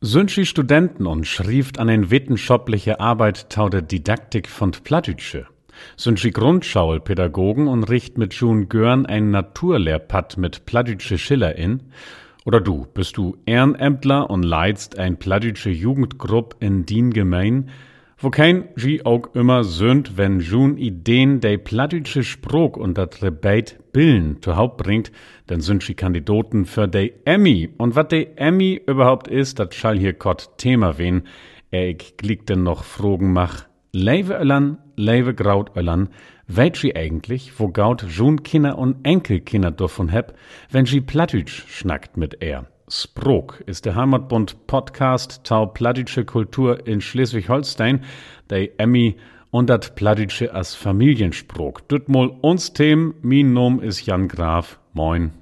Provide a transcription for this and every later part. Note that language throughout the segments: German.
Sünschi Studenten und schrieft an en wissenschaftliche Arbeit tau der Didaktik von Plattdütsche. Sünschi Grundschulpädagogen und richt mit June Görn ein Naturlehrpad mit Plattdütsche Schiller in. Oder du, bist du Ehrenämtler und leitst ein Plattdütsche Jugendgrupp in Dien Gemein, wo kein G auch immer söhnt, wenn Jun Ideen de plattdütsche Sprog und dat Rebate Billen zu Haupt bringt, dann sind sie Kandidaten für de Emmy. Und wat de Emmy überhaupt ist, dat schall hier kort Thema wen. Er ich glick denn noch Fragen mach. Lewe Öllern, lewe Graut Öllern, weit sie eigentlich, wo Gaut Jun Kinder und Enkelkinder davon heb, wenn sie plattdütsch schnackt mit er. Sprog ist der Heimatbund Podcast Tau Plattdütsche Kultur in Schleswig-Holstein, der Emmy und dat Plattdütsche as Familiensprog. Düt mol uns Themen, min Nom is Jan Graf. Moin.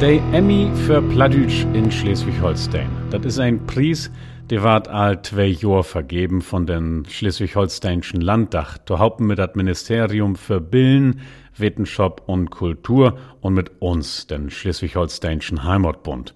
Der Emmy für Plattdütsch in Schleswig-Holstein. Das ist ein Preis, der ward all zwei Jahr vergeben von den Schleswig-Holsteinischen Landdach. Da haupten mit das Ministerium für Billen, Wissenschaft und Kultur und mit uns, den Schleswig-Holsteinischen Heimatbund.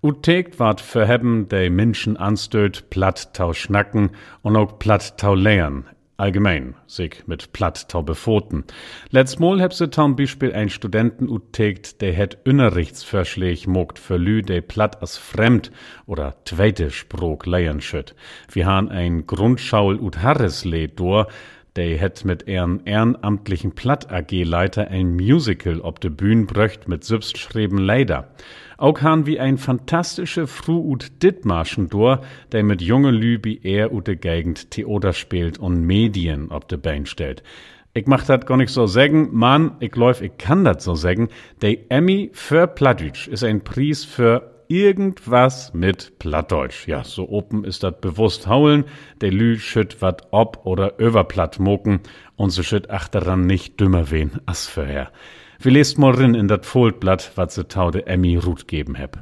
Utegt ward für haben de Menschen anstöt, platt tau schnacken und auch platt tau lehren allgemein sich mit platt taube Pfoten. Letztmal heb se zum Beispiel ein Studenten uttegt, der het Unterrichtsvorschläg mogt für lü, de platt as fremd oder zweite Sprog lehren schütt. Wir han ein Grundschaul ut Harresle dor, der het mit ehren ehrenamtlichen Platt-AG-Leiter ein Musical ob de Bühn bröcht mit selbstschrieben Leider. Auch han wie ein fantastische Fru ut Dittmarschen dor, der mit junge Lü wie er ut de Gegend Theater spielt und Medien ob de Bein stellt. Ich mach dat gar nicht so sägen, Mann, ich läuf, ich kann dat so sägen. Der Emmy für Plattdeutsch ist ein Preis für irgendwas mit Plattdeutsch. Ja, so open ist dat bewusst haulen, der Lü schütt wat ob oder überplatt moken und so schütt achteran nicht dümmer wen as vorher. Wir lest mal in dat Foldblatt, wat se taude Emmy Ruth geben heb.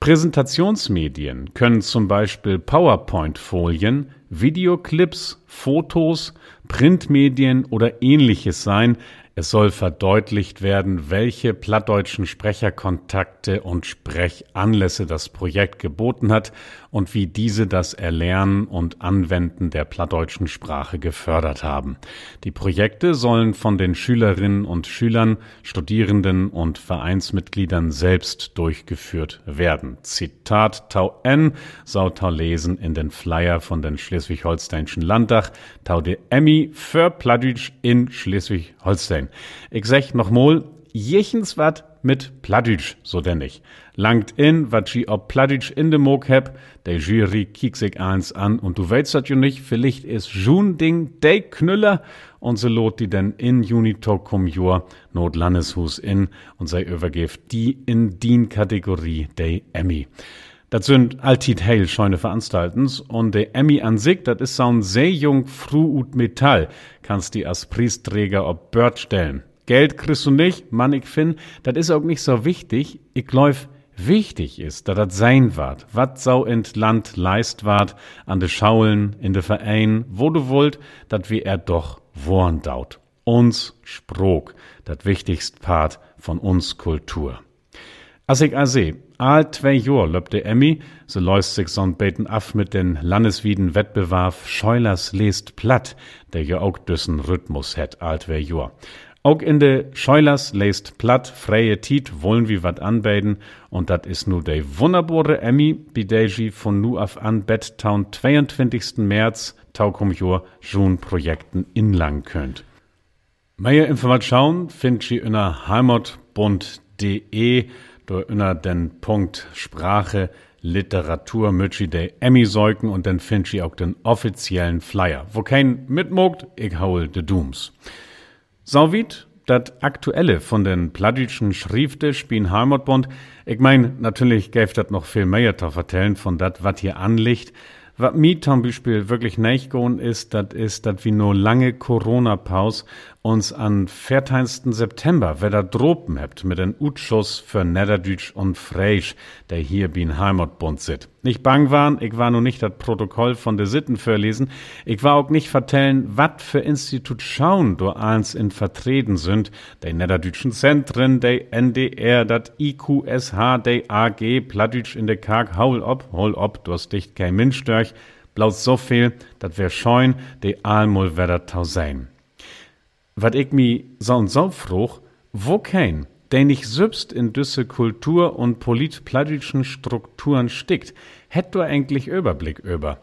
Präsentationsmedien können zum Beispiel PowerPoint-Folien, Videoclips, Fotos, Printmedien oder ähnliches sein, es soll verdeutlicht werden, welche plattdeutschen Sprecherkontakte und Sprechanlässe das Projekt geboten hat und wie diese das Erlernen und Anwenden der plattdeutschen Sprache gefördert haben. Die Projekte sollen von den Schülerinnen und Schülern, Studierenden und Vereinsmitgliedern selbst durchgeführt werden. Zitat Tau N, sau Tau lesen in den Flyer von den Schleswig-Holsteinischen Landdach, Tau de Emmy für Plattdeutsch in Schleswig-Holstein. Ich sag noch mal, jechens wat mit Plattdeutsch, so denn ich. Langt in, wat sie ob Plattdeutsch in de Mog heb, der Jury kiek sich eins an und du weißt dat jo nicht, vielleicht is Jun Ding de Knüller und so lot die denn in Junitog cum Jor not Landeshus in und sei übergift die in dien Kategorie de Emmy. Das sind altit heil scheune Veranstaltens und der Emmy an sich, das ist so ein sehr jung Fru ut Metall, kannst die als Priesträger ob Bird stellen. Geld kriegst du nicht, Mann, ich find, das ist auch nicht so wichtig. Ich glaub, wichtig ist, dass das sein wart, wat sau ent Land leist wart, an de Schaulen, in de Verein, wo du wollt, dat wie er doch worn daut. Uns Sprog, dat wichtigst Part von uns Kultur. As ich a seh, all zwei Jor löbte Emmy, so läust sich son beten af mit den landeswieden Wettbewerb Scheulers lest platt, der ja auch düssen Rhythmus het all zwei Jor. Auch in de Scheulers lest platt, freie Tiet wollen wir wat anbeten und dat is nu de wunderbare Emmy, bi de von nu af an Betttown 22. März taukum Jor schon Projekten inlang könnt. Mehr Informationen findet ihr in heimatbund.de durch unter den Punkt Sprache, Literatur möchte de Emmy säugen und dann find ich auch den offiziellen Flyer. Wo kein mitmogt, ich haul de Dooms. So weit das Aktuelle von den plattdeutschen Schriften spielen Heimatbund. Ich mein, natürlich gäbe das noch viel mehr zu vertellen von dat, wat hier anliegt. Was mir zum Beispiel wirklich nicht gehen ist, das ist, dass wir nur lange Corona-Pause uns an 14. September wieder dropen hebt mit den Utschuss für Niederdütsch und Freisch, der hier bin Heimatbund sit. Nicht bang waren, ich war nur nicht das Protokoll von de Sitten verlesen, ich war auch nicht vertellen, wat für Institut schauen do eins in vertreten sind, de Niederdütschen Zentren, de NDR, dat IQSH, de AG, Plattdütsch in de Karg, haul ob, hol ob, du hast dicht kein Mensch durch, blaut so viel, dat wär scheun, de Almul werder tau sein. Wat ich mi so und so froch, wo kein, der nicht selbst in düsse Kultur- und politpolitischen Strukturen stickt, hätt du eigentlich Überblick über.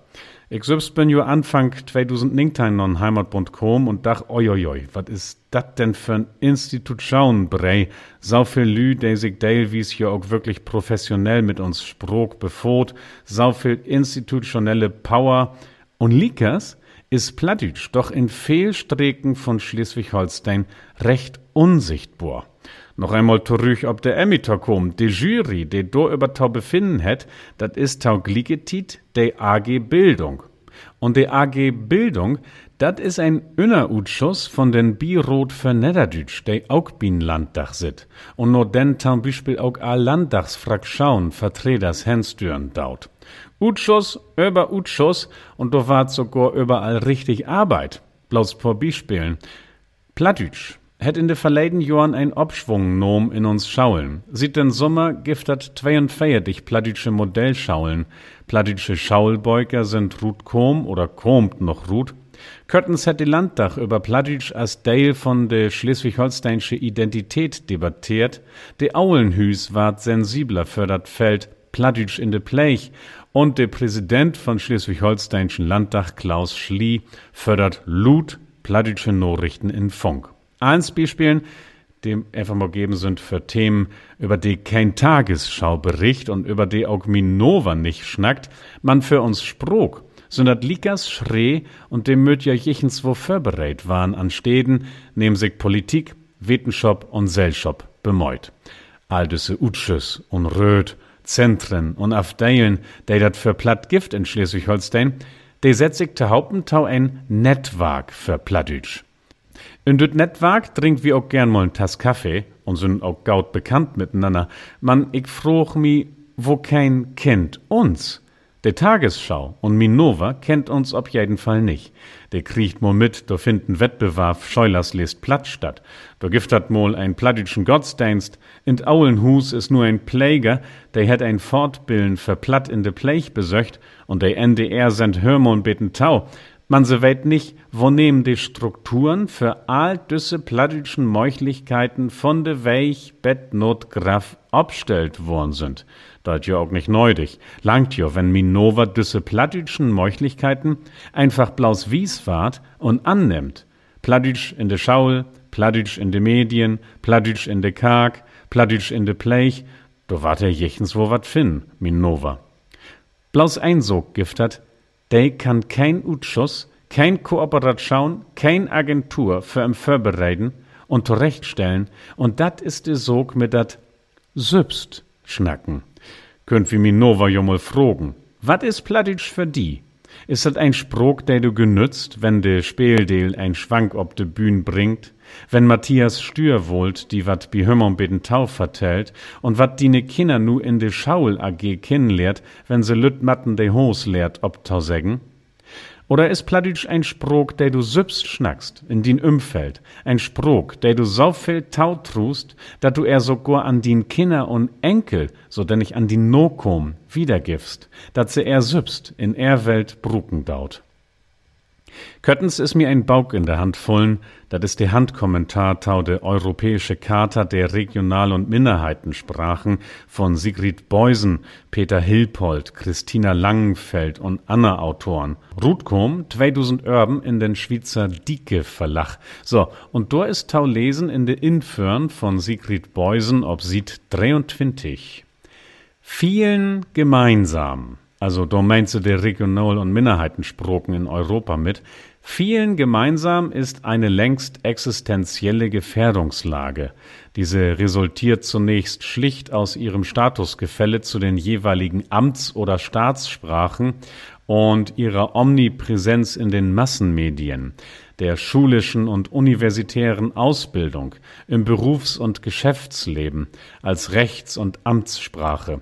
Ich selbst bin jo Anfang 2019 non Heimatbund kom und dach, oi, wat is dat denn für ein Institut schauen, brei? Sau viel Lü, der sich Dale hier auch wirklich professionell mit uns Sprog befot, sau viel institutionelle Power und Likas, ist Plattdeutsch doch in Fehlstrecken von Schleswig-Holstein recht unsichtbar. Noch einmal zurück ob der Emitter kommt. Die Jury, die do über tau befinden hat, dat ist tau gligetit de AG Bildung. Und de AG Bildung, dat is ein Innerausschuss von den Birot für Niederdütsch, de auch bin Landdach sit. Und nur den zum Beispiel auch a Landdachsfraktion Vertreters Hänstüren daut. Utschuss über Utschuss und da war sogar überall richtig Arbeit. Bloß vor Beispielen. Plattdütsch hätt in de verleden Jahren ein Obschwung nom in uns Schaulen. Sieht den Sommer giftet 42 plattdütsche Modellschaulen. Plattdütsche Schaulbeuger sind Ruth Kom oder Komt noch Ruth. Köttens hätt die Landdach über Plattdütsch als Teil von de schleswig-holsteinische Identität debattiert. De Aulenhüs ward sensibler für dat Feld Plattdütsch in de Plech und der Präsident von Schleswig-Holsteinischen Landtag Klaus Schlie fördert Lut plattdeutsche Nachrichten in Funk. Eins Beispielen, dem einfach mal geben sind für Themen, über die kein Tagesschaubericht und über die auch Minova nicht schnackt, man für uns sprog, sondern Likas Schree und dem möt ja jichens wo vorbereit waren an Städten, nehmen sich Politik, Wissenschaft und Selschop bemeut. All diese Utschüs und Röd Zentren und Afdeilen, die dat für platt Gift in Schleswig-Holstein, die setzt sich te Hauptentau ein Netzwerk für Plattdütsch. In dit Netzwerk trinkt wir auch gern mal ein Tass Kaffee und sind auch gaut bekannt miteinander. Man, ich froch mi, wo kein kennt uns. Der Tagesschau und Minova kennt uns auf jeden Fall nicht. Der kriegt mo mit, da finden Wettbewerb Scheulers lest Platt statt. Da gibt hat mol ein plattischen Gottesdienst. In Aulenhus ist nur ein Pläger, der hat ein Fortbilden für Platt in de Plech besöcht und der NDR sendt Hörmon beten Tau. Man se weit nicht, wo nehmen die Strukturen für all düsse plattischen Meuchlichkeiten von de Weich Bettnotgraf abstellt worden sind. Dat ja auch nicht neudig. Langt jo, wenn Minova düsse plattdütschen Meuchlichkeiten einfach blaus Wies wart und annimmt. Plattdütsch in de Schaul, Plattdütsch in de Medien, Plattdütsch in de Karg, Plattdütsch in de Plech, do wart er jechens wo wat fin, Minova. Blaus Einsog giftert, de kann kein Utschuss, kein Kooperation, kein Agentur für em Vorbereiten und zurechtstellen und dat ist de Sog mit dat Sübst schnacken. Könnt wie mi Nova jo mal frogen. Wat is Plattitsch für die? Is dat ein Sprog, der du genützt, wenn de Speeldeel ein Schwank ob de Bühn bringt? Wenn Matthias Stür wollt, die wat bi Hümmern beten Tau vertellt, und wat die ne Kinder nu in de Schaul AG kennenlehrt, wenn se lüt matten de Hos lehrt ob Tau sägen? Oder ist Plattdeutsch ein Sprog, der du sübst schnackst in din Umfeld? Ein Sprog, der du so viel Tau trust, dat du er sogar an din Kinder und Enkel, so denn ich an din Nokom, wiedergibst, dat se er sübst in er Welt bruken daut. Köttens ist mir ein Bauk in der Hand vollen, dat ist der Handkommentar tau de Europäische Charta der Regional- und Minderheitensprachen von Sigrid Beusen, Peter Hilpold, Christina Langenfeld und Anna Autoren. Ruth kom 2000 Örben in den Schweizer Dicke Verlach. So, und da ist tau lesen in de Infern von Sigrid Beusen ob Sied 23. Vielen gemeinsam also da meinst du der Regional- und Minderheitensproken in Europa mit, vielen gemeinsam ist eine längst existenzielle Gefährdungslage. Diese resultiert zunächst schlicht aus ihrem Statusgefälle zu den jeweiligen Amts- oder Staatssprachen und ihrer Omnipräsenz in den Massenmedien. der schulischen und universitären Ausbildung, im Berufs- und Geschäftsleben, als Rechts- und Amtssprache.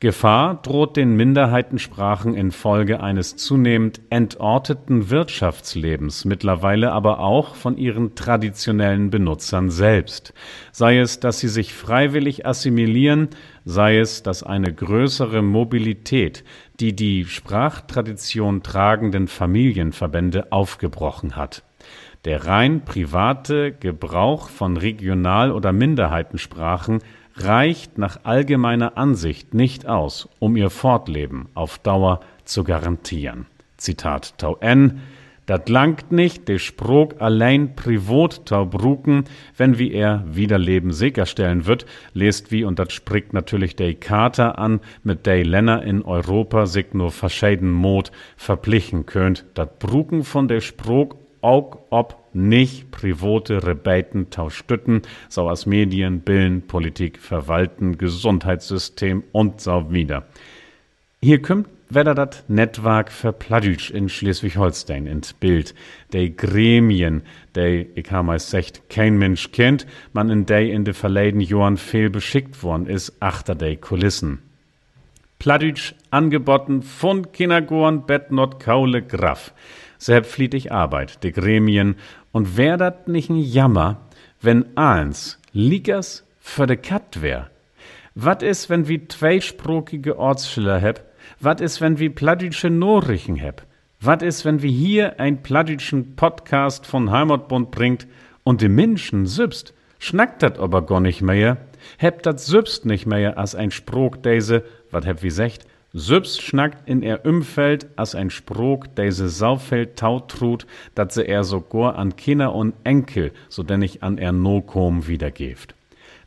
Gefahr droht den Minderheitensprachen infolge eines zunehmend entorteten Wirtschaftslebens, mittlerweile aber auch von ihren traditionellen Benutzern selbst, sei es, dass sie sich freiwillig assimilieren, sei es, dass eine größere Mobilität die die Sprachtradition tragenden Familienverbände aufgebrochen hat. Der rein private Gebrauch von Regional- oder Minderheitensprachen reicht nach allgemeiner Ansicht nicht aus, um ihr Fortleben auf Dauer zu garantieren. Zitat Tau N. Dat langt nicht, de Sprog allein privat tau bruken, wenn wie er Wiederleben sicherstellen wird, lest wie, und dat spricht natürlich de Charta an, mit de Länder in Europa sich nur verscheiden Mod verpflichten könnt, dat bruken von de Sprog auch ob nicht private Rebeten tauschtütten, so aus Medien, Billen, Politik, Verwalten, Gesundheitssystem und so wieder. Hier kommt wieder das Netzwerk für Pladütsch in Schleswig-Holstein ins Bild. De Gremien, de, ich habe mal gesagt, kein Mensch kennt, man in de in de verleiden Jahren fehl beschickt worden ist, achter de Kulissen. Pladütsch angeboten von Kindergorn, Bettnot, Kaule, Graf selbstflietig Arbeit, de Gremien, und wär dat nicht ein Jammer, wenn eins Liegers für de Kat wär? Wat is, wenn wie zweisprachige Ortsschiller heb? Wat is, wenn wie plattdütsche Norrichen heb? Wat is, wenn wie hier ein plattdütschen Podcast von Heimatbund bringt und de Menschen sübst? Schnackt dat aber gar nicht mehr? Heb dat sübst nicht mehr als ein Spruch deise, wat heb wie secht, Sübst schnackt in er Umfeld as ein Sprog, deise Saufeld tautrut, dat se er sogar an Kinder und Enkel, so denn ich an er no kom wiedergeft.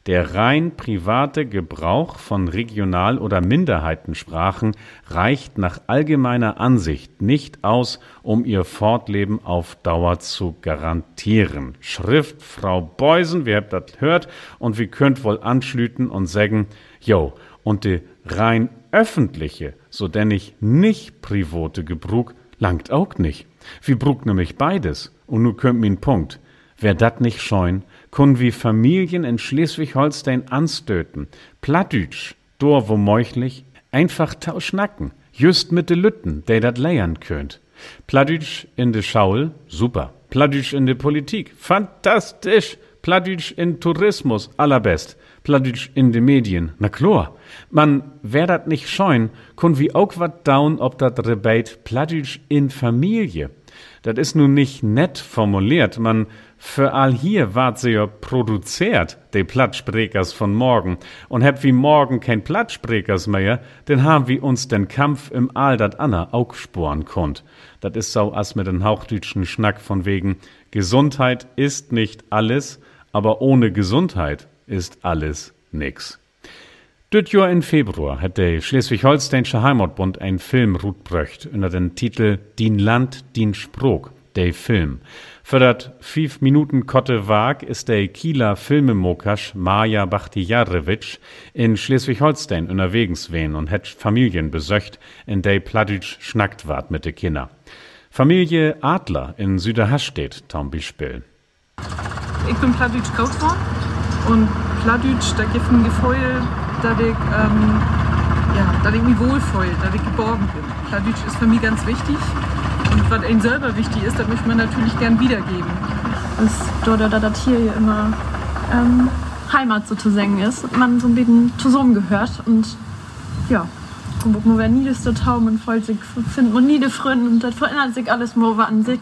Der rein private Gebrauch von Regional- oder Minderheitensprachen reicht nach allgemeiner Ansicht nicht aus, um ihr Fortleben auf Dauer zu garantieren. Schrift Frau Beusen, wir habt das hört und wir könnt wohl anschlüten und sagen, jo, und die rein öffentliche, so denn ich nicht private Gebrug, langt auch nicht. Wir brug nämlich beides. Und nu könnt min Punkt. Wer dat nicht scheun, kun wie Familien in Schleswig-Holstein anstöten. Plattdütsch, dor wo meuchlich, einfach tauschnacken. Just mit de Lütten, der dat leiern könnt. Plattdütsch in de Schaul, super. Plattdütsch in de Politik, fantastisch. Plattdütsch in Tourismus, allerbest. Plattdütsch in de Medien, na klar. Man wer dat nicht scheuen, kun wie auch wat down ob dat Rebate Plattdütsch in Familie. Dat is nun nicht nett formuliert, man für all hier wart sie ja produziert, de Plattsprechers von morgen. Und heb wie morgen kein Plattsprechers mehr, denn haben wir uns den Kampf im All dat Anna auch sporen konnt. Dat is so as mit den hauchdütschen Schnack von wegen Gesundheit ist nicht alles, aber ohne Gesundheit ist alles nix. Düt Jahr in Februar hat der Schleswig-Holsteinische Heimatbund einen Film rutbröcht unter dem Titel Din Land, din Sprog, der Film. Dat fünf Minuten Kotte Wag ist der Kieler Filmemokasch Maja Bachtijarewitsch in Schleswig-Holstein unterwegs wen und hat Familien besöcht, in der Plattdütsch schnackt ward mit de Kinder. Familie Adler in Süderhastedt, zum Beispiel. Ich bin groß geworden und Plattdütsch, da gibt ein Gefühl, dass ich, ähm, ja, dass ich mich wohlfühle, dass ich geborgen bin. Plattdütsch ist für mich ganz wichtig und was einem selber wichtig ist, das möchte man natürlich gern wiedergeben. Dass dort oder das hier immer ähm, Heimat sozusagen ist und man so ein bisschen zusammengehört und ja, und wo wir nie das Taum und voll sich finden und nie die Freunde und das verändert sich alles mal an sich.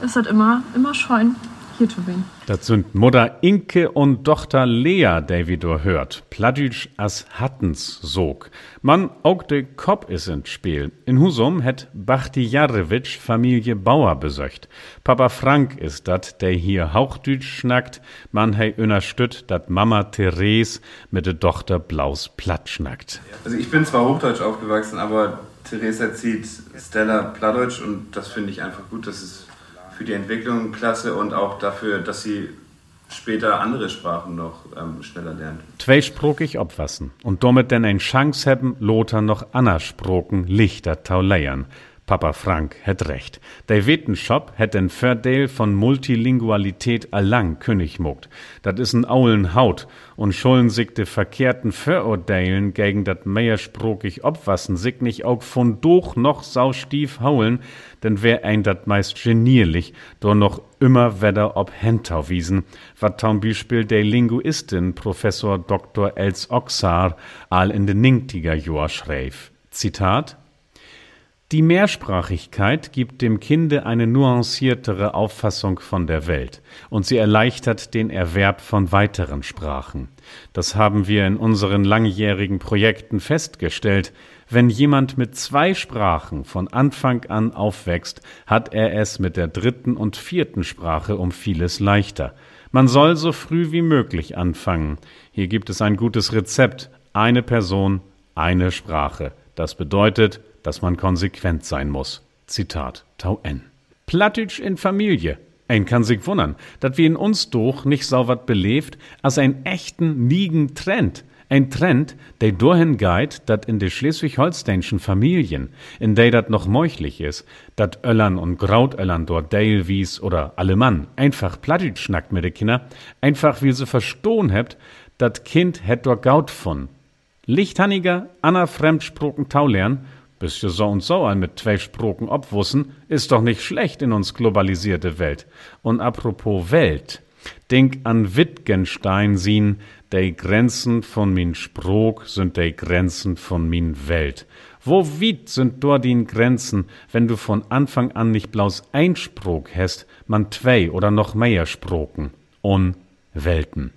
Ist das immer, immer schön bin. Das sind Mutter Inke und Tochter Lea, du hört. Pladütsch as Hattens sog. Man auch de Kopp is ins Spiel. In Husum het Bachtijarewitsch Familie Bauer besöcht. Papa Frank ist dat, der hier Hauchdütsch schnackt. Man hei unterstützt, dat Mama Therese mit de Tochter Blaus platt schnackt. Also ich bin zwar Hochdeutsch aufgewachsen, aber Therese erzählt Stella Plattdeutsch und das finde ich einfach gut. Das ist für die Entwicklung klasse und auch dafür, dass sie später andere Sprachen noch ähm, schneller lernt. Zweisprachig obwassen und damit denn ein Chance haben, Lothar noch Anna Sproken lichter tauleiern. Papa Frank het recht. Der Wetenschap het den Verdeel von Multilingualität allang König mogt. Dat is ein aulen Haut und schollen sich de verkehrten Verurteilen gegen dat meiersprokig obwassen sich nicht auch von doch noch saustief haulen, denn wär ein dat meist genierlich, doch noch immer wedder ob Hentau wiesen, wat zum Beispiel der Linguistin Professor Dr. Els Oxar all in den Ninktiger Jahr schreif. Zitat die Mehrsprachigkeit gibt dem Kinde eine nuanciertere Auffassung von der Welt und sie erleichtert den Erwerb von weiteren Sprachen. Das haben wir in unseren langjährigen Projekten festgestellt. Wenn jemand mit zwei Sprachen von Anfang an aufwächst, hat er es mit der dritten und vierten Sprache um vieles leichter. Man soll so früh wie möglich anfangen. Hier gibt es ein gutes Rezept. Eine Person, eine Sprache. Das bedeutet, dass man konsequent sein muss. Zitat Tau N. Plattitsch in Familie. Ein kann sich wundern, dat wir in uns doch nicht wat belebt, als ein echten niegen Trend. Ein Trend, der dahin geht, dat in de schleswig-holsteinischen Familien, in der dat noch meuchlich is, dat Öllern und Grautöllern dort Dalewies oder Alemann einfach Plattitsch schnackt mit de Kinder, einfach wie sie verstohn hebt, dat Kind het dort gaut von. Lichthanniger, Anna Fremdsproken Taulernen bist du so und so ein mit zwei Sproken obwussen, ist doch nicht schlecht in uns globalisierte Welt. Und apropos Welt, denk an Wittgenstein sien, de Grenzen von min Sprok sind de Grenzen von min Welt. Wo weit sind dort die Grenzen, wenn du von Anfang an nicht bloß ein Sprok hast, man zwei oder noch mehr Sproken? Und Welten.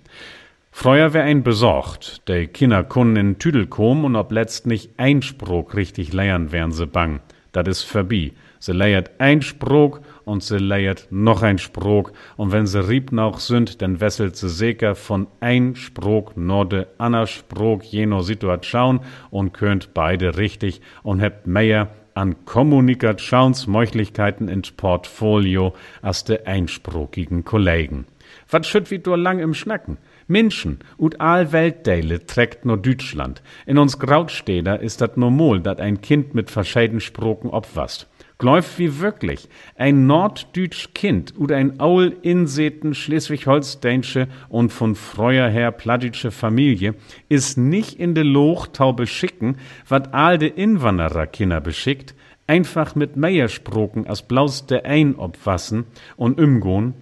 Freuer wär ein besorgt, de Kinder kunnen in Tüdel kommen und ob letzt nicht ein Sprog richtig leiern, wären se bang. Dat is verbi. Se leiert ein Sprog und se leiert noch ein Sprog und wenn se riebnauch sind, dann wesselt se seker von ein Sprog nur de ander Sprog jeno Situation und könnt beide richtig und hebt mehr an Kommunikationsmöglichkeiten ins Portfolio als de einsprogigen Kollegen. Wat schütt wie du lang im Schnacken? Menschen ut all Weltdeile trägt nur Deutschland. In uns Grautstädter ist dat normal, dat ein Kind mit verscheiden Sproken obwasst. Gläuft wie wirklich. Ein norddütsch Kind und ein Aul inseten schleswig-holsteinsche und von freuer her plattitsche Familie is nicht in de Lochtau beschicken, wat all de Inwanderer Kinder beschickt, einfach mit Meiersproken as blaus der ein obwassen und umgehen,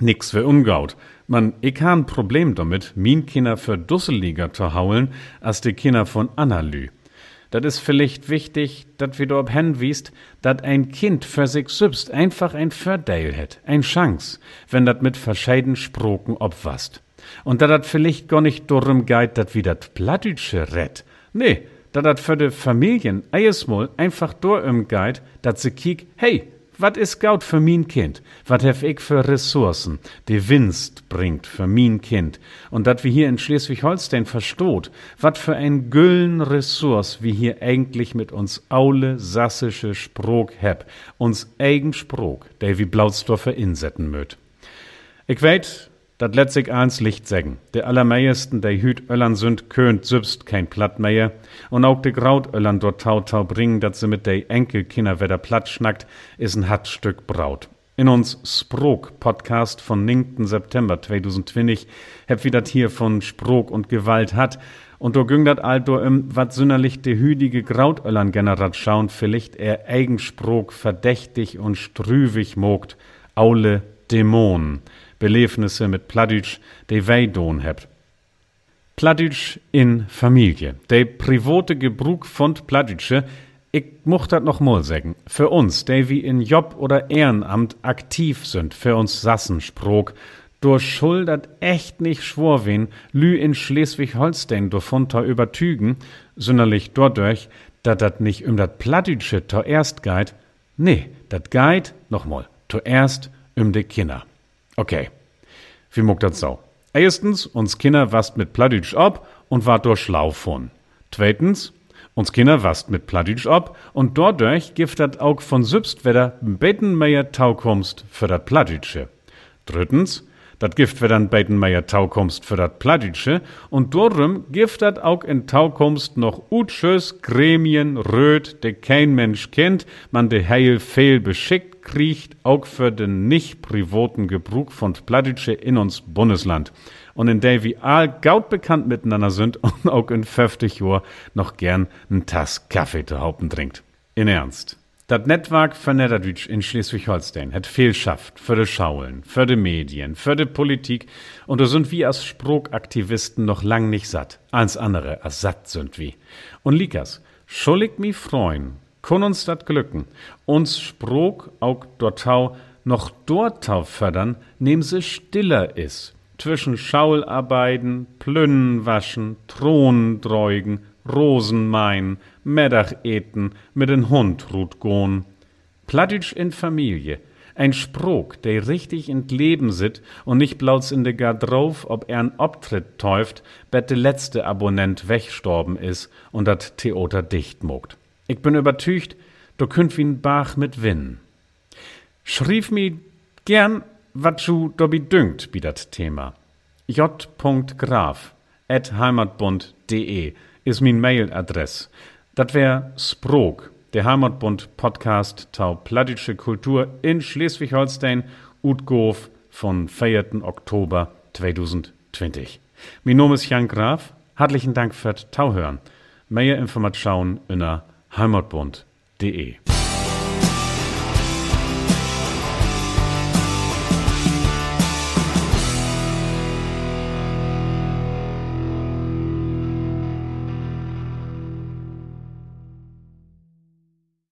nix für ungaut. Man, ich ha ein Problem damit, min Kinder für dusseliger zu haulen, als die Kinder von Annalü. Dat is vielleicht wichtig, dat wir dort hinwiest, dat ein Kind für sich selbst einfach ein Vorteil het, ein Chance, wenn dat mit verscheiden Sproken obwasst. Und da dat vielleicht gar nicht darum geht, dat wie dat Plattütsche rett. Nee, da dat für de Familien eismol einfach darum geht, dat se kiek, hey, wat is gaut für min Kind? Wat hef ich für Ressourcen, die Winst bringt für min Kind? Und dat wir hier in Schleswig-Holstein verstoht, wat für ein güllen Ressource wir hier eigentlich mit uns aule sassische Sprog heb, uns eigen Sprog, der wie Blautsdorfer insetten möt. Ich weet, dat let sich eins Licht sägen. De allermeiersten, der hüt Öllern sünd, könnt sübst kein Plattmeier. Und auch de Grautöllern dort tau tau bringen, dat se mit de Enkelkinder wieder platt schnackt, is ein hat Stück Braut. In uns Sprog Podcast von 9. September 2020 heb wie dat hier von Sprog und Gewalt hat. Und do güng dat alt do im, wat sünnerlich de hüdige Grautöllern generat schauen, vielleicht er Eigensprog verdächtig und strüwig mogt. Aule Dämonen. Belebnisse mit Plattdeutsch, die wei don hebt. Plattdeutsch in Familie. De private Gebrug von Plattdeutsche, ich mocht dat noch mal sagen. Für uns, die wie in Job oder Ehrenamt aktiv sind, für uns Sassensprog, durch Schuld dat echt nicht schwor wen, lü in Schleswig-Holstein davonter übertügen, sonderlich dadurch, dat dat nicht um dat Plattdeutsche zuerst geit. Nee, dat geit, nochmal, zuerst um de Kinder. Okay, wie muckt das so? Erstens, uns Kinder wast mit Plattdeutsch ab und war durch schlau von. Zweitens, uns Kinder wast mit Plattdeutsch ab und dadurch gibt dat auch von selbst wieder beten mehr Taukunst für dat Plattdeutsche. Drittens, Dat Gift wird dann beiden Meier Taukomst für dat Pladütsche und darum gift dat auch in Taukomst noch Utschös Gremien röt, de kein Mensch kennt, man de heil fehl beschickt kriecht, auch für den nicht privaten Gebrauch von Pladütsche in uns Bundesland und in der wir all gaut bekannt miteinander sind und auch in 50 Jahren noch gern n Tass Kaffee zu Haupten trinkt. In Ernst. Das Netzwerk für Niederdütsch in Schleswig-Holstein hat viel schafft für die Schaulen, für die Medien, für die Politik und da sind wir als Sprogaktivisten noch lang nicht satt. Eins andere als satt sind wir. Und Likas, schuldig mi freuen, kann uns dat glücken, uns Sprog auch dortau noch dortau fördern, nehm se stiller is zwischen Schaularbeiten, Plünnen waschen, Thronen dreugen, Rosen meinen, Mittag eten, mit den Hund rut gohn. Plattitsch in Familie, ein Sprog, der richtig in Leben sit und nicht blauts in de Gardrauf, ob er n Obtritt täuft, bet de letzte Abonnent wegstorben is und dat Theater dicht mogt. Ich bin übertücht, du könnt wie n Bach mit Winn. Schrief mi gern wat ju dobi dünkt, bi dat Thema. j.graf at heimatbund.de is min Mailadress. Dat wär Sprog, der Heimatbund Podcast tau plattische Kultur in Schleswig-Holstein, Utgof von 4. Oktober 2020. Mein Name ist Jan Graf. Herzlichen Dank fürs Tauhören. Mehr Informationen unter heimatbund.de.